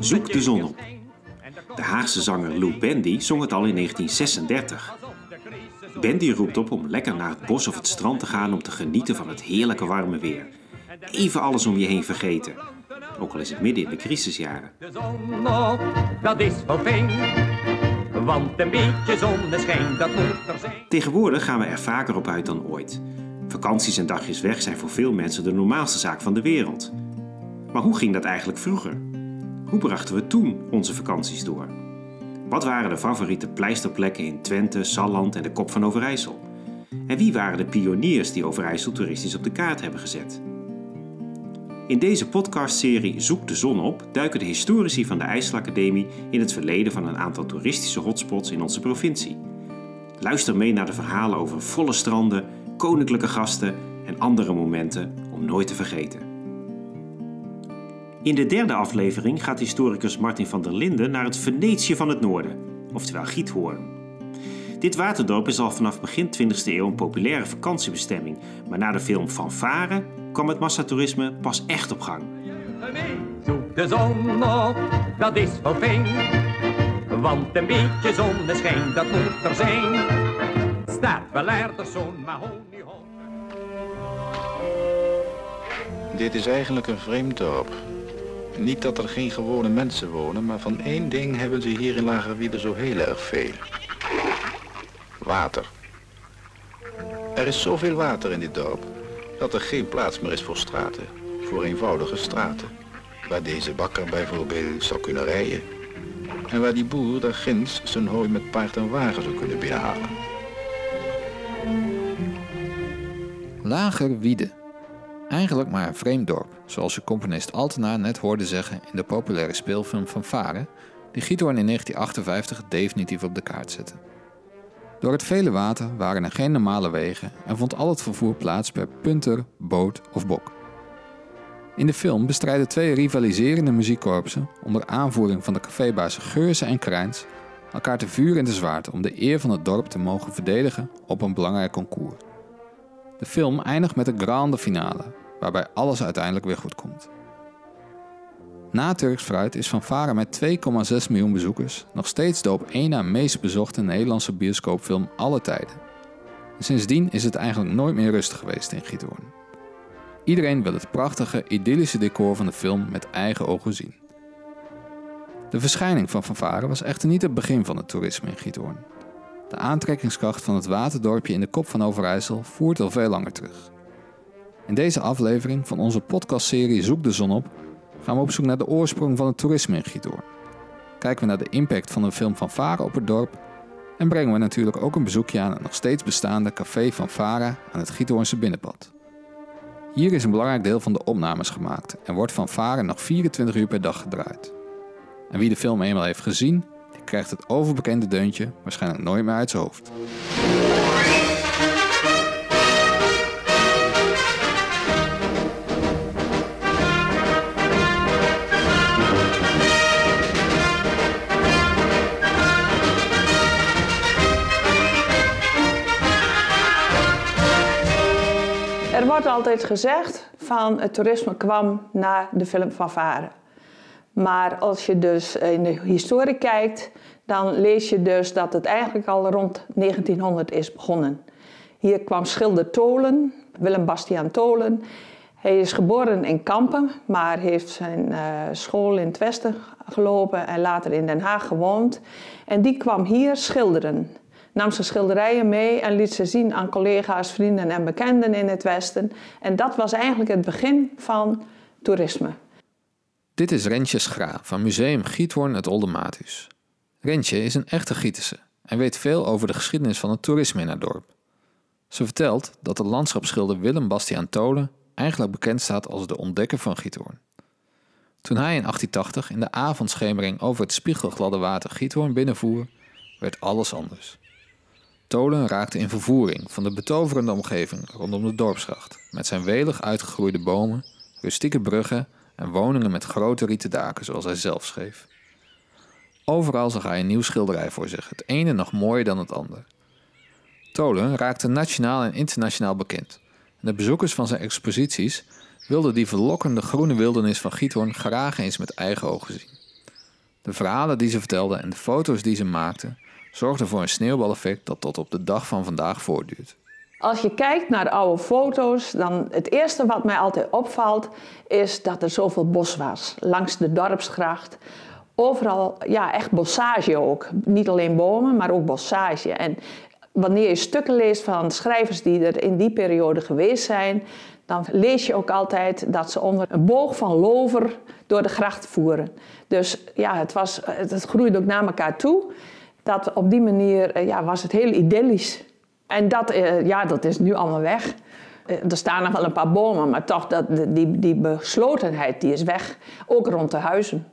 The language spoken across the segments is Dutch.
Zoek de zon op. De Haagse zanger Lou Bendy zong het al in 1936. Bendy roept op om lekker naar het bos of het strand te gaan om te genieten van het heerlijke warme weer. Even alles om je heen vergeten. Ook al is het midden in de crisisjaren. De zon op, dat is wel fijn. Want een beetje zonneschijn, dat moet er zijn. Tegenwoordig gaan we er vaker op uit dan ooit. Vakanties en dagjes weg zijn voor veel mensen de normaalste zaak van de wereld. Maar hoe ging dat eigenlijk vroeger? Hoe brachten we toen onze vakanties door? Wat waren de favoriete pleisterplekken in Twente, Salland en de Kop van Overijssel? En wie waren de pioniers die Overijssel toeristisch op de kaart hebben gezet? In deze podcastserie Zoek de zon op duiken de historici van de IJsselacademie in het verleden van een aantal toeristische hotspots in onze provincie. Luister mee naar de verhalen over volle stranden, koninklijke gasten en andere momenten om nooit te vergeten. In de derde aflevering gaat historicus Martin van der Linden naar het Venetië van het Noorden, oftewel Giethoorn. Dit waterdorp is al vanaf begin 20e eeuw een populaire vakantiebestemming, maar na de film Fanfare kwam het massatoerisme pas echt op gang. Zoek de zon op, dat is wel fijn. Want een beetje zonneschijn, dat moet er zijn. Staat wel ergens zo'n mahoniehoop. Dit is eigenlijk een vreemd dorp. Niet dat er geen gewone mensen wonen, maar van één ding hebben ze hier in Lagerwiede zo heel erg veel. Water. Er is zoveel water in dit dorp dat er geen plaats meer is voor straten, voor eenvoudige straten. Waar deze bakker bijvoorbeeld zou kunnen rijden. En waar die boer daar ginds zijn hooi met paard en wagen zou kunnen binnenhalen. Lagerwiede. Eigenlijk maar een vreemd dorp, zoals je componist Altena net hoorde zeggen in de populaire speelfilm van Varen, die Giethoorn in 1958 definitief op de kaart zette. Door het vele water waren er geen normale wegen en vond al het vervoer plaats per punter, boot of bok. In de film bestrijden twee rivaliserende muziekkorpsen onder aanvoering van de cafébazen Geurzen en Krijns elkaar te vuur en te zwaard om de eer van het dorp te mogen verdedigen op een belangrijk concours. De film eindigt met een grande finale, waarbij alles uiteindelijk weer goed komt. Na Turks Fruit is Van Varen met 2,6 miljoen bezoekers nog steeds de op één na meest bezochte Nederlandse bioscoopfilm alle tijden. En sindsdien is het eigenlijk nooit meer rustig geweest in Giethoorn. Iedereen wil het prachtige, idyllische decor van de film met eigen ogen zien. De verschijning van Van Varen was echter niet het begin van het toerisme in Giethoorn. De aantrekkingskracht van het waterdorpje in de kop van Overijssel voert al veel langer terug. In deze aflevering van onze podcastserie Zoek de Zon op gaan we op zoek naar de oorsprong van het toerisme in Giethoorn. Kijken we naar de impact van een film van Varen op het dorp en brengen we natuurlijk ook een bezoekje aan het nog steeds bestaande café van Vara aan het Giethoornse binnenpad. Hier is een belangrijk deel van de opnames gemaakt en wordt van Varen nog 24 uur per dag gedraaid. En wie de film eenmaal heeft gezien, die krijgt het overbekende deuntje waarschijnlijk nooit meer uit zijn hoofd. Wordt altijd gezegd van het toerisme kwam na de film van Varen. Maar als je dus in de historie kijkt, dan lees je dus dat het eigenlijk al rond 1900 is begonnen. Hier kwam schilder Tolen, Willem Bastiaan Tolen. Hij is geboren in Kampen, maar heeft zijn eh, school in het Westen gelopen en later in Den Haag gewoond. En die kwam hier schilderen nam zijn schilderijen mee en liet ze zien aan collega's, vrienden en bekenden in het Westen. En dat was eigenlijk het begin van toerisme. Dit is Rentje Schra van Museum Giethoorn het Olde Matus. Rentje is een echte Gietese en weet veel over de geschiedenis van het toerisme in haar dorp. Ze vertelt dat de landschapsschilder Willem Bastiaan Tolen eigenlijk bekend staat als de ontdekker van Giethoorn. Toen hij in 1880 in de avondschemering over het spiegelgladde water Giethoorn binnenvoer, werd alles anders. Tolen raakte in vervoering van de betoverende omgeving rondom de dorpsgracht, met zijn welig uitgegroeide bomen, rustieke bruggen en woningen met grote rieten daken, zoals hij zelf schreef. Overal zag hij een nieuw schilderij voor zich, het ene nog mooier dan het ander. Tolen raakte nationaal en internationaal bekend. En de bezoekers van zijn exposities wilde die verlokkende groene wildernis van Giethoorn graag eens met eigen ogen zien. De verhalen die ze vertelde en de foto's die ze maakte zorgden voor een sneeuwbaleffect dat tot op de dag van vandaag voortduurt. Als je kijkt naar de oude foto's, dan het eerste wat mij altijd opvalt is dat er zoveel bos was. Langs de dorpsgracht. Overal, ja, echt bossage ook. Niet alleen bomen, maar ook bossage. En wanneer je stukken leest van schrijvers die er in die periode geweest zijn, dan lees je ook altijd dat ze onder een boog van lover door de gracht voeren. Dus ja, het, was, het groeide ook naar elkaar toe. Dat op die manier eh, ja, was het heel idyllisch. En dat, eh, ja, dat is nu allemaal weg. Eh, er staan nog wel een paar bomen, maar toch, dat, die, die beslotenheid die is weg. Ook rond de huizen.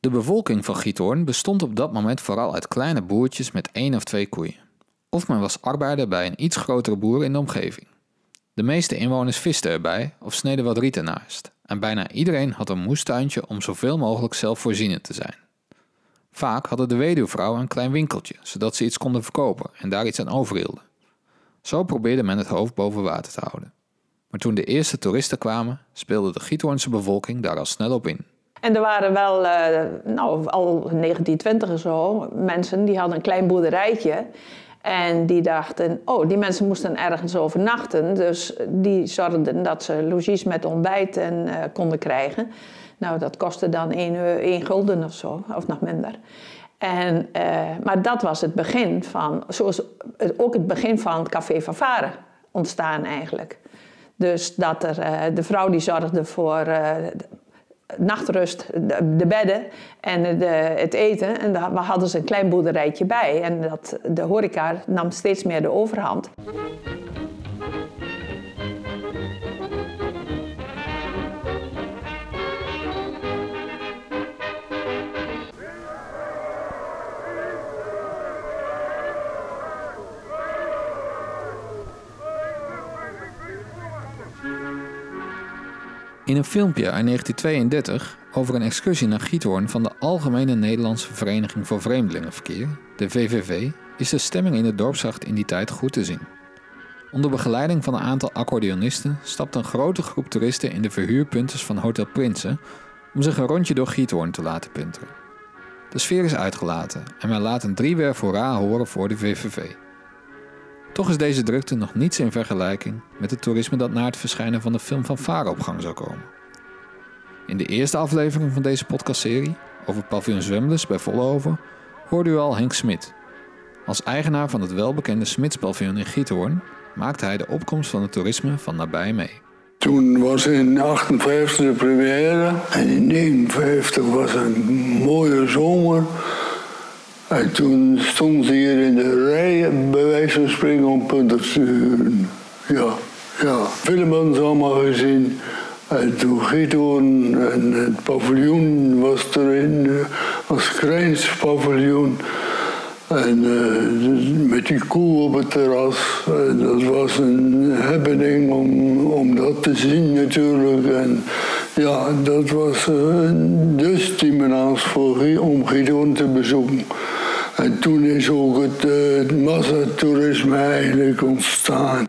De bevolking van Giethoorn bestond op dat moment vooral uit kleine boertjes met één of twee koeien. Of men was arbeider bij een iets grotere boer in de omgeving. De meeste inwoners visten erbij of sneden wat riet ernaast. En bijna iedereen had een moestuintje om zoveel mogelijk zelfvoorzienend te zijn. Vaak hadden de weduwvrouwen een klein winkeltje, zodat ze iets konden verkopen en daar iets aan overhielden. Zo probeerde men het hoofd boven water te houden. Maar toen de eerste toeristen kwamen, speelde de Giethoornse bevolking daar al snel op in. En er waren wel, uh, nou, al 1920 of zo, mensen die hadden een klein boerderijtje. En die dachten, oh, die mensen moesten ergens overnachten. Dus die zorgden dat ze logies met ontbijt en, uh, konden krijgen. Nou, dat kostte dan 1, 1 gulden of zo, of nog minder. En, uh, maar dat was het begin van, zoals ook het begin van het Café van Varen ontstaan eigenlijk. Dus dat er, uh, de vrouw die zorgde voor nachtrust, de, de, bedden en de, het eten. En daar hadden ze een klein boerderijtje bij. En dat, de horeca nam steeds meer de overhand. In een filmpje uit 1932 over een excursie naar Giethoorn van de Algemene Nederlandse Vereniging voor Vreemdelingenverkeer, de VVV, is de stemming in de dorpsgracht in die tijd goed te zien. Onder begeleiding van een aantal accordeonisten stapt een grote groep toeristen in de verhuurpunten van Hotel Prinsen om zich een rondje door Giethoorn te laten punteren. De sfeer is uitgelaten en men laat een driewerf hoera horen voor de VVV. Toch is deze drukte nog niets in vergelijking met het toerisme dat na het verschijnen van de film van Varen op gang zou komen. In de eerste aflevering van deze podcastserie, over paviljoen Zwemles bij Vollenhoven, hoorde u al Henk Smit. Als eigenaar van het welbekende Smitspaviljoen in Giethoorn maakte hij de opkomst van het toerisme van nabij mee. Toen was in 58 de première en in 59 was een mooie zomer. En toen stond ze hier in de rij, bij wijze van spreken, om punten te huren. Ja, ja. Filmen allemaal gezien. En toen Giethoorn en het paviljoen was erin, als paviljoen. En uh, met die koe op het terras. Dat was een happening om, om dat te zien natuurlijk. En ja, dat was uh, de stimulans voor, om Giethoorn te bezoeken. En toen is ook het, uh, het massatoerisme eigenlijk ontstaan.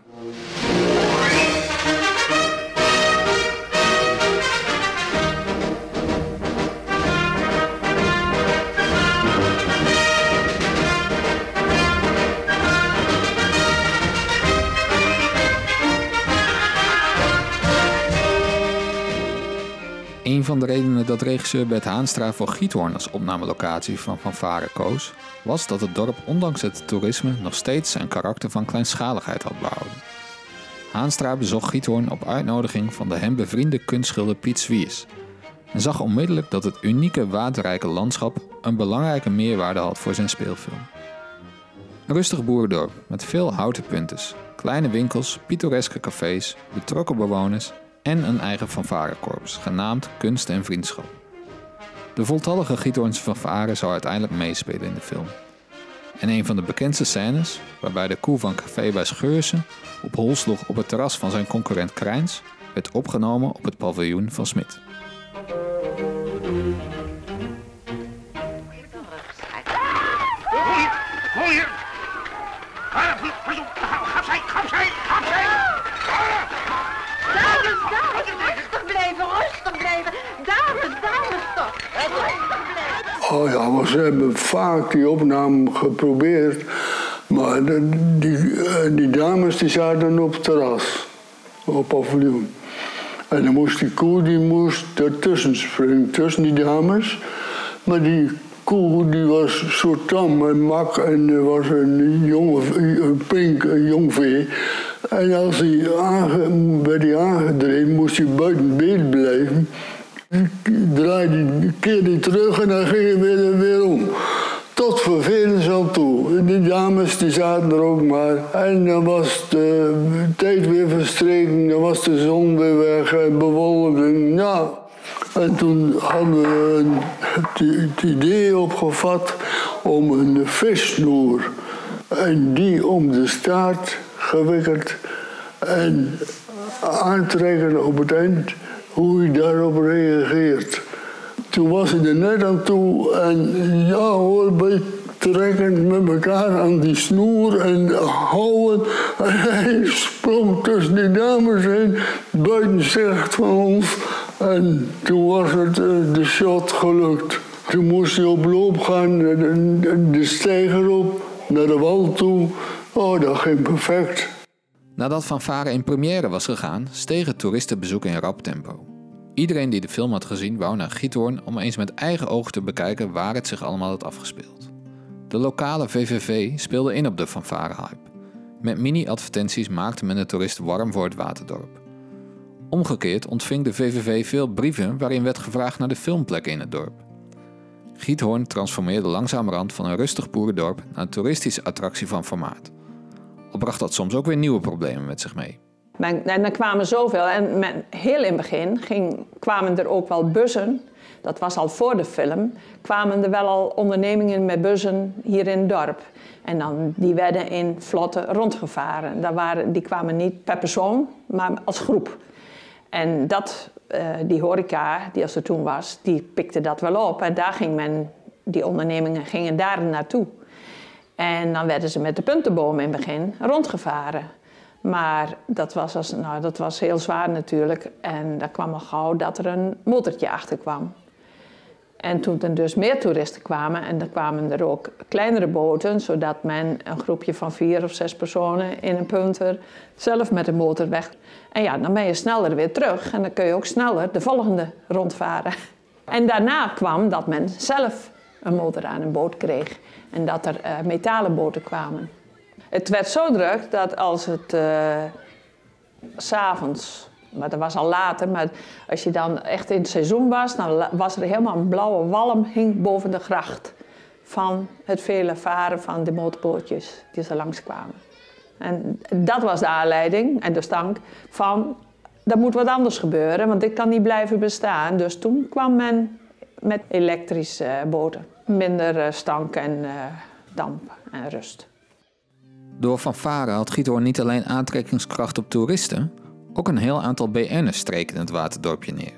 Regisseur Bert Haanstra voor Giethoorn als opnamelocatie van Fanfare koos, was dat het dorp ondanks het toerisme nog steeds zijn karakter van kleinschaligheid had behouden. Haanstra bezocht Giethoorn op uitnodiging van de hem bevriende kunstschilder Piet Zwiers en zag onmiddellijk dat het unieke waterrijke landschap een belangrijke meerwaarde had voor zijn speelfilm. Een rustig boerendorp met veel houten puntes, kleine winkels, pittoreske cafés, betrokken bewoners en een eigen fanfarekorps, genaamd Kunst en Vriendschap. De voltallige Giethoornse fanfare zou uiteindelijk meespelen in de film. En een van de bekendste scènes, waarbij de koe van Café bij Scheursen op hol sloeg op het terras van zijn concurrent Krijns, werd opgenomen op het paviljoen van Smit. Oh ja, ze hebben vaak die opname geprobeerd. Maar die, eh, die dames die zaten op het terras, op paviljoen. En dan moest die koe die moest ertussen springen, tussen die dames. Maar die koe die was zo tam en mak en was een jonge, pink, een. En als hij werd hij aangedreven, moest hij buiten beeld blijven. Draaide, keerde hij terug en dan ging hij weer, weer om. Tot vervelend aan toe. Die dames die zaten er ook maar. En dan was de tijd weer verstreken, dan was de zon weer weg en bewolking. Nou, en toen hadden we het idee opgevat om een vissnoer en die om de staart gewikkeld en aantrekken op het eind hoe je daarop reageert. Toen was hij er net aan toe en ja hoor, bij trekken met elkaar aan die snoer en houden. En hij sprong tussen die dames heen, buiten zicht van ons. En toen was het eh, de shot gelukt. Toen moest hij op loop gaan, de, de steiger op, naar de wal toe. Oh, dat ging perfect. Nadat Fanfare in première was gegaan, steeg het toeristenbezoek in rap tempo. Iedereen die de film had gezien wou naar Giethoorn om eens met eigen ogen te bekijken waar het zich allemaal had afgespeeld. De lokale VVV speelde in op de fanfare-hype. Met mini-advertenties maakte men de toerist warm voor het waterdorp. Omgekeerd ontving de VVV veel brieven waarin werd gevraagd naar de filmplekken in het dorp. Giethoorn transformeerde langzamerhand van een rustig boerendorp naar een toeristische attractie van formaat. Bracht dat soms ook weer nieuwe problemen met zich mee. En dan kwamen zoveel. En men, heel in het begin ging, kwamen er ook wel bussen. Dat was al voor de film. Kwamen er wel al ondernemingen met bussen hier in het dorp. En dan, die werden in vlotten rondgevaren. Daar waren, die kwamen niet per persoon, maar als groep. En dat, uh, die horeca, die als er toen was, die pikte dat wel op. En daar ging men, die ondernemingen gingen daar naartoe. En dan werden ze met de puntenboom in het begin rondgevaren. Maar dat was, als, nou, dat was heel zwaar natuurlijk. En daar kwam al gauw dat er een motortje achter kwam. En toen er dus meer toeristen kwamen, en dan kwamen er ook kleinere boten, zodat men een groepje van vier of zes personen in een punter zelf met de motor weg. En ja, dan ben je sneller weer terug en dan kun je ook sneller de volgende rondvaren. En daarna kwam dat men zelf een motor aan een boot kreeg en dat er uh, metalen boten kwamen. Het werd zo druk dat als het uh, s'avonds, maar dat was al later, maar als je dan echt in het seizoen was, dan was er helemaal een blauwe walm hing boven de gracht van het vele varen van de motorbootjes die er langskwamen. En dat was de aanleiding en de stank van, er moet wat anders gebeuren, want dit kan niet blijven bestaan. Dus toen kwam men met elektrische boten. Minder eh, stank en uh, damp en rust. Door fanfare had Giethoorn niet alleen aantrekkingskracht op toeristen, ook een heel aantal BN'ers streken het waterdorpje neer.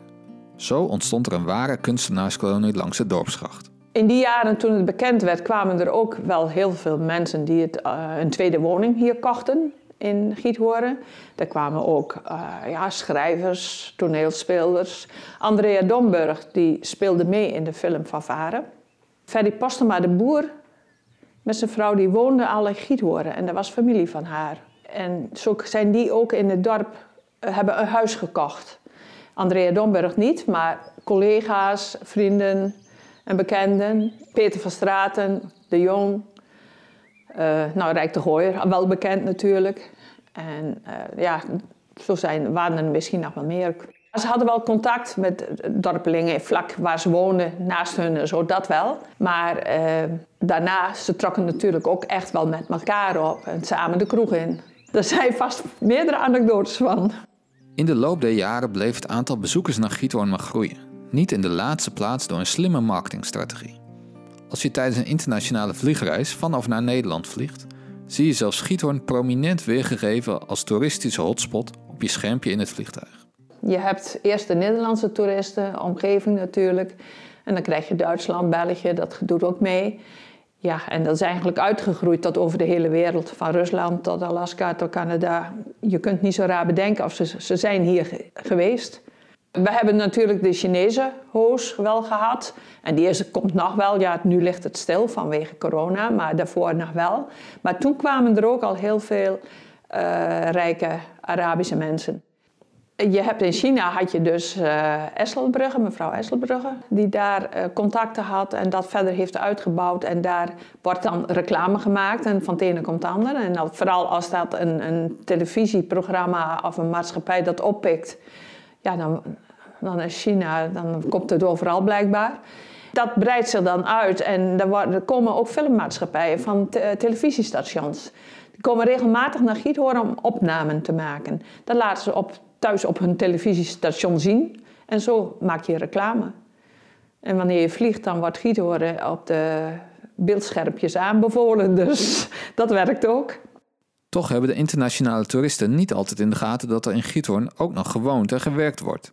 Zo ontstond er een ware kunstenaarskolonie langs de dorpsgracht. In die jaren toen het bekend werd, kwamen er ook wel heel veel mensen die het, uh, een tweede woning hier kochten in Giethoorn. Er kwamen ook uh, ja, schrijvers, toneelspelers. Andrea Domburg die speelde mee in de film van Varen. Ferry Postema de Boer met zijn vrouw, die woonde al in Giethoorn en dat was familie van haar. En zo zijn die ook in het dorp, uh, hebben een huis gekocht. Andrea Domburg niet, maar collega's, vrienden en bekenden. Peter van Straten, De Jong, uh, nou Rijk de Gooier, wel bekend natuurlijk. En uh, ja, zo zijn, waren er misschien nog wel meer. Ze hadden wel contact met dorpelingen vlak waar ze woonden, naast hun, zo dat wel. Maar eh, daarna, ze trokken natuurlijk ook echt wel met elkaar op en samen de kroeg in. Daar zijn vast meerdere anekdotes van. In de loop der jaren bleef het aantal bezoekers naar Giethoorn maar groeien. Niet in de laatste plaats door een slimme marketingstrategie. Als je tijdens een internationale vliegreis van of naar Nederland vliegt, zie je zelfs Giethoorn prominent weergegeven als toeristische hotspot op je schermpje in het vliegtuig. Je hebt eerst de Nederlandse toeristen, omgeving natuurlijk. En dan krijg je Duitsland, België, dat doet ook mee. Ja, en dat is eigenlijk uitgegroeid tot over de hele wereld. Van Rusland tot Alaska tot Canada. Je kunt niet zo raar bedenken of ze, ze zijn hier geweest. We hebben natuurlijk de Chinese hoos wel gehad. En die is, komt nog wel. Ja, nu ligt het stil vanwege corona, maar daarvoor nog wel. Maar toen kwamen er ook al heel veel uh, rijke Arabische mensen. Je hebt in China had je dus uh, mevrouw Esselbrugge, die daar uh, contacten had en dat verder heeft uitgebouwd. En daar wordt dan reclame gemaakt en van het ene komt het ander. En dat, vooral als dat een, een televisieprogramma of een maatschappij dat oppikt, ja, dan, dan is China, dan komt het overal blijkbaar. Dat breidt zich dan uit en er, komen ook filmmaatschappijen van te, televisiestations. Die komen regelmatig naar Giethoorn om opnamen te maken. Dat laten ze op thuis op hun televisiestation zien. En zo maak je reclame. En wanneer je vliegt, dan wordt giethoorn op de beeldschermpjes aanbevolen. Dus dat werkt ook. Toch hebben de internationale toeristen niet altijd in de gaten dat er in Giethoorn ook nog gewoond en gewerkt wordt.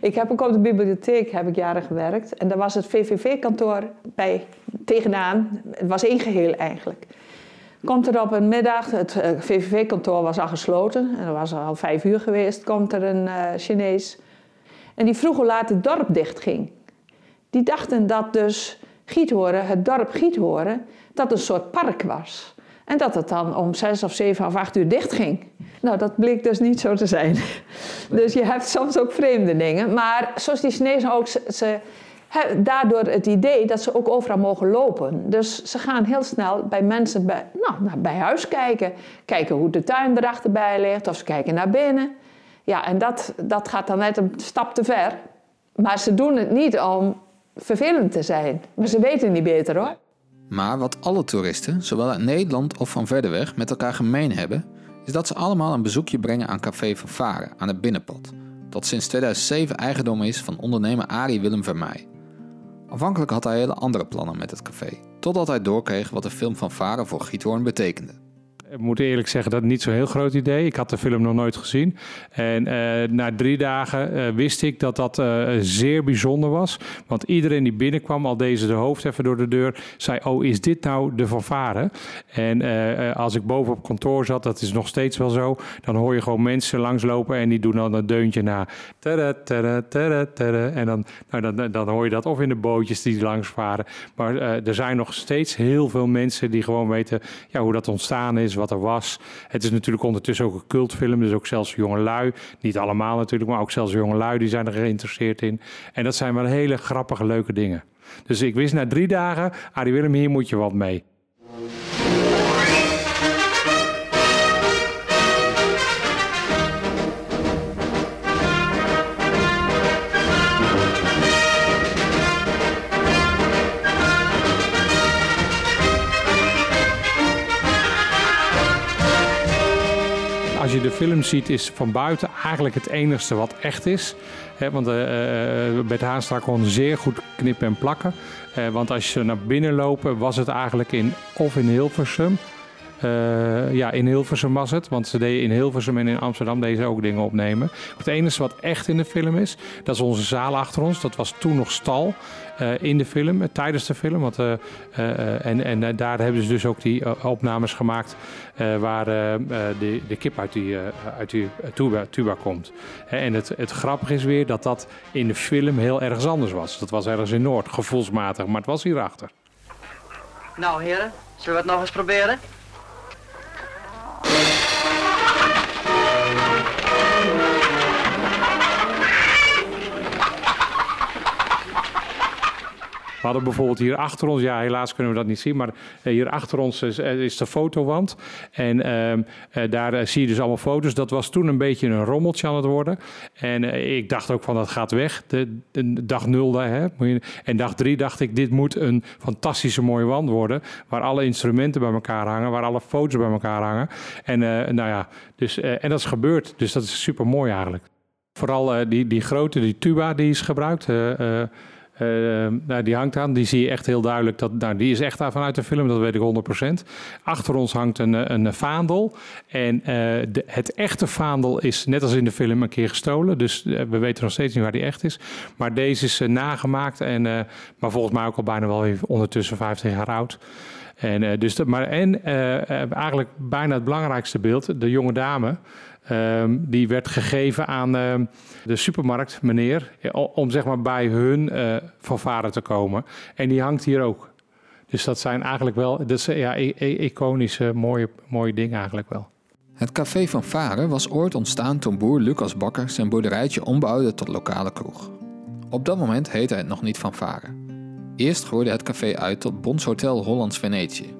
Ik heb ook op de bibliotheek heb ik jaren gewerkt. En daar was het VVV-kantoor bij tegenaan. Het was één geheel eigenlijk. Komt er op een middag, het eh, VVV-kantoor was al gesloten, en er was al vijf uur geweest, komt er een uh, Chinees. En die vroeg hoe laat het dorp dicht ging. Die dachten dat dus Giethoren, het dorp Giethoren, dat een soort park was. En dat het dan om zes of zeven of acht uur dicht ging. Nou, dat bleek dus niet zo te zijn. Dus je hebt soms ook vreemde dingen. Maar zoals die Chinezen ook, ze, daardoor het idee dat ze ook overal mogen lopen. Dus ze gaan heel snel bij mensen bij, nou, bij huis kijken. Kijken hoe de tuin erachterbij ligt, of ze kijken naar binnen. Ja, en dat, dat gaat dan net een stap te ver. Maar ze doen het niet om vervelend te zijn. Maar ze weten niet beter hoor. Maar wat alle toeristen, zowel uit Nederland of van verder weg, met elkaar gemeen hebben, is dat ze allemaal een bezoekje brengen aan Café Varen aan het Binnenpad. Dat sinds 2007 eigendom is van ondernemer Arie Willem Vermeij. Aanvankelijk had hij hele andere plannen met het café, totdat hij doorkreeg wat de film van Varen voor Giethoorn betekende. Ik moet eerlijk zeggen, dat niet zo'n heel groot idee. Ik had de film nog nooit gezien. En uh, na drie dagen uh, wist ik dat dat uh, zeer bijzonder was. Want iedereen die binnenkwam, al deze de hoofd even door de deur, zei: Oh, is dit nou de fanfare? En als ik boven op kantoor zat, dat is nog steeds wel zo, dan hoor je gewoon mensen langslopen en die doen dan een deuntje na. En dan, nou, dan, dan hoor je dat of in de bootjes die langs varen. Maar er zijn nog steeds heel veel mensen die gewoon weten ja, hoe dat ontstaan is wat er was. Het is natuurlijk ondertussen ook een cultfilm, dus ook zelfs jongelui, niet allemaal natuurlijk, maar ook zelfs jongelui die zijn er geïnteresseerd in. En dat zijn wel hele grappige, leuke dingen. Dus ik wist na drie dagen, Arie Willem, hier moet je wat mee. Je de film ziet, is van buiten eigenlijk het enigste wat echt is. want uh, Bert Haanstra kon zeer goed knippen en plakken. Uh, want als je naar binnen lopen, was het eigenlijk in, of in Hilversum ja, in Hilversum was het. Want ze deden in Hilversum en in Amsterdam deze ook dingen opnemen. Het enige wat echt in de film is, dat is onze zaal achter ons. Dat was toen nog stal in de film, uh, tijdens de film. Want, en en daar hebben ze dus ook die opnames gemaakt waar de, de kip uit die, uit die tuba, tuba komt. en het, het grappige is weer dat dat in de film heel ergens anders was. Dat was ergens in Noord, gevoelsmatig, maar het was hierachter. Nou heren, zullen we het nog eens proberen? Hadden bijvoorbeeld hier achter ons, ja helaas kunnen we dat niet zien, maar eh, hier achter ons is, eh, is de fotowand. En ehm, eh, daar zie je dus allemaal foto's. Dat was toen een beetje een rommeltje aan het worden. En ik dacht ook van dat gaat weg. De, dag nul, hè, en dag drie dacht ik, dit moet een fantastische mooie wand worden. Waar alle instrumenten bij elkaar hangen, waar alle foto's bij elkaar hangen. En, nou ja, dus, en dat is gebeurd. Dus dat is super mooi eigenlijk. Vooral die, die grote, die tuba die is gebruikt. Uh, nou, die hangt aan, die zie je echt heel duidelijk. Dat, nou, die is echt vanuit de film, dat weet ik 100%. Achter ons hangt een, een vaandel. En uh, de, het echte vaandel is net als in de film een keer gestolen. Dus we weten nog steeds niet waar die echt is. Maar deze is nagemaakt. En, maar volgens mij ook al bijna wel ondertussen 50 jaar oud. En, dus maar, en eigenlijk bijna het belangrijkste beeld, de jonge dame. Ehm, die werd gegeven aan ehm, de supermarkt, meneer, om zeg maar bij hun uh, fanfare te komen. En die hangt hier ook. Dus dat zijn eigenlijk wel, dat ja, iconische, mooie, mooie dingen eigenlijk wel. Het café van Varen was ooit ontstaan toen boer Lucas Bakker zijn boerderijtje ombouwde tot lokale kroeg. Op dat moment heette het nog niet van Varen. Eerst groeide het café uit tot Bons Hotel Hollands Venetië.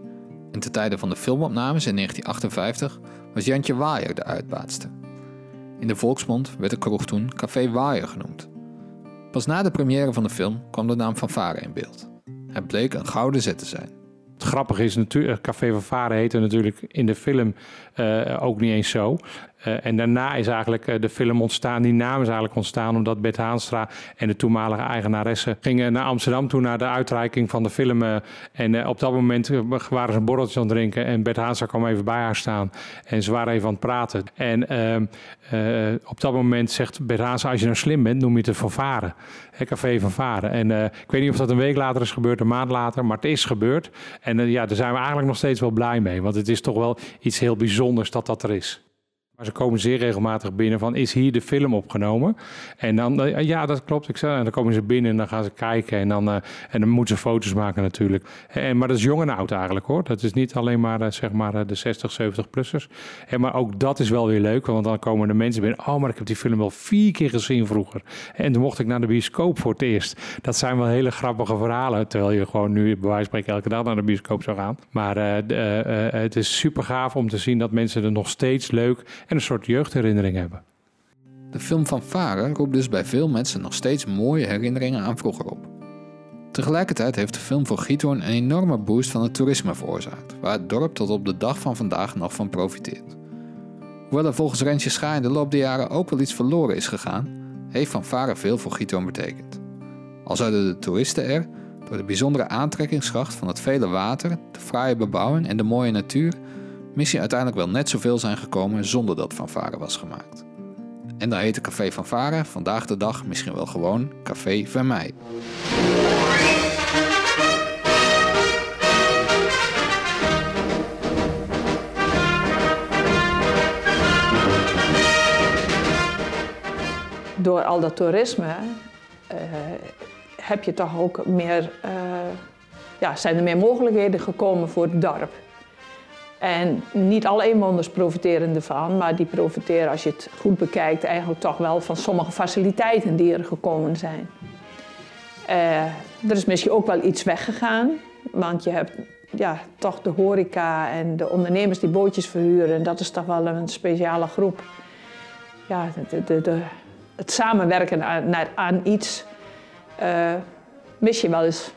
En ten tijde van de filmopnames in 1958 was Jantje Waaier de uitbaatste. In de volksmond werd de kroeg toen Café Waaier genoemd. Pas na de première van de film kwam de naam van Varen in beeld. Het bleek een gouden zet te zijn. Het grappige is natuurlijk, Café van Varen heette natuurlijk in de film uh, ook niet eens zo. Uh, en daarna is eigenlijk uh, de film ontstaan, die naam is eigenlijk ontstaan omdat Bert Haanstra en de toenmalige eigenaresse gingen naar Amsterdam toe naar de uitreiking van de film. en op dat moment waren ze een borreltje aan het drinken en Bert Haanstra kwam even bij haar staan en ze waren even aan het praten. En op dat moment zegt Bert Haanstra, als je nou slim bent, noem je het Van Varen. Café Van Varen. En ik weet niet of dat een week later is gebeurd, een maand later, maar het is gebeurd. En ja, daar zijn we eigenlijk nog steeds wel blij mee, want het is toch wel iets heel bijzonders dat dat er is. Maar ze komen zeer regelmatig binnen van, is hier de film opgenomen? En dan, eh, ja, dat klopt. Ik zei, en dan komen ze binnen en dan gaan ze kijken en dan, uh, en dan moeten ze foto's maken natuurlijk. En, maar dat is jong en oud eigenlijk hoor. Dat is niet alleen maar, uh, zeg maar de 60, 70-plussers. En maar ook dat is wel weer leuk, want dan komen de mensen binnen. Oh, maar ik heb die film wel vier keer gezien vroeger. En toen mocht ik naar de bioscoop voor het eerst. Dat zijn wel hele grappige verhalen, terwijl je gewoon nu bij wijze van spreken elke dag naar de bioscoop zou gaan. Maar het is super gaaf om te zien dat mensen er nog steeds leuk en een soort jeugdherinnering hebben. De film van Varen roept dus bij veel mensen nog steeds mooie herinneringen aan vroeger op. Tegelijkertijd heeft de film voor Giethoorn een enorme boost van het toerisme veroorzaakt, waar het dorp tot op de dag van vandaag nog van profiteert. Hoewel er volgens Rensje Scha in de loop der jaren ook wel iets verloren is gegaan, heeft Van Varen veel voor Giethoorn betekend. Al zouden de toeristen er, door de bijzondere aantrekkingskracht van het vele water, de fraaie bebouwing en de mooie natuur, missie uiteindelijk wel net zoveel zijn gekomen zonder dat Fanfare was gemaakt. En dan heet de Café Fanfare vandaag de dag misschien wel gewoon Café Vermeij. Door al dat toerisme uh, heb je toch ook meer, uh, ja, zijn er meer mogelijkheden gekomen voor het dorp. En niet alle inwoners profiteren ervan, maar die profiteren, als je het goed bekijkt, eigenlijk toch wel van sommige faciliteiten die er gekomen zijn. Uh, er is misschien ook wel iets weggegaan, want je hebt ja, toch de horeca en de ondernemers die bootjes verhuren. Dat is toch wel een speciale groep. Ja, de, de, het samenwerken aan, naar, aan iets uh, mis je wel eens.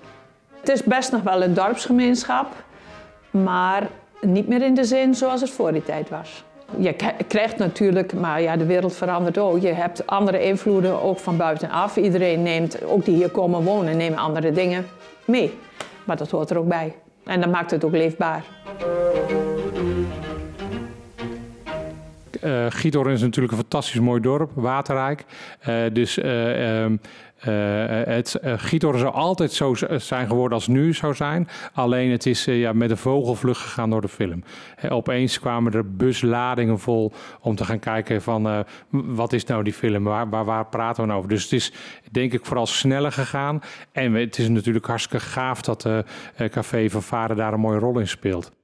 Het is best nog wel een dorpsgemeenschap, maar niet meer in de zin zoals het voor die tijd was. Je krijgt natuurlijk, maar ja, de wereld verandert ook. Je hebt andere invloeden ook van buitenaf. Iedereen neemt, ook die hier komen wonen, nemen andere dingen mee. Maar dat hoort er ook bij. En dat maakt het ook leefbaar. Uh, is natuurlijk een fantastisch mooi dorp, waterrijk. Uh, dus um, uh, het uh, Giethoorn zou altijd zo zijn geworden als nu zou zijn. Alleen het is uh, ja, met een vogelvlucht gegaan door de film. opeens kwamen er busladingen vol om te gaan kijken van wat is nou die film? Waar, waar, praten we nou over? Dus het is denk ik vooral sneller gegaan. En het is natuurlijk hartstikke gaaf dat Café van Varen daar een mooie rol in speelt.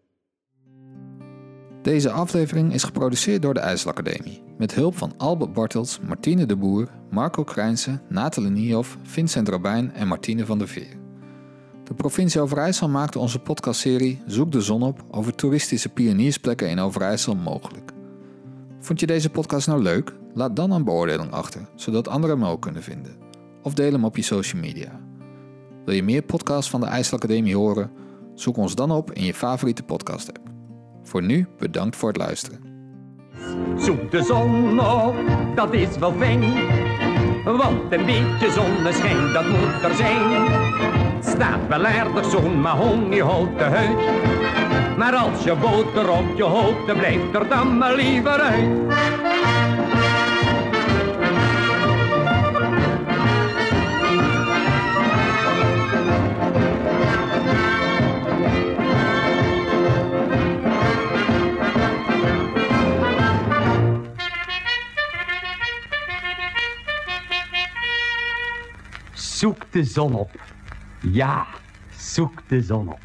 Deze aflevering is geproduceerd door de IJsselacademie. Met hulp van Albert Bartels, Martine de Boer, Marco Krijnse, Nathalie Niehoff, Vincent Robijn en Martine van der Veer. De provincie Overijssel maakte onze podcastserie Zoek de zon op over toeristische pioniersplekken in Overijssel mogelijk. Vond je deze podcast nou leuk? Laat dan een beoordeling achter, zodat anderen hem ook kunnen vinden. Of deel hem op je social media. Wil je meer podcasts van de IJsselacademie horen? Zoek ons dan op in je favoriete podcast app. Voor nu bedankt voor het luisteren. Zoek de zon op, dat is wel fijn. Want een beetje zonneschijn, dat moet er zijn. Staat wel aardig zo'n mahoniehouten huid. Maar als je boter op je hoofd, blijft er dan maar liever uit. Zoek de zon op. Ja, zoek de zon op.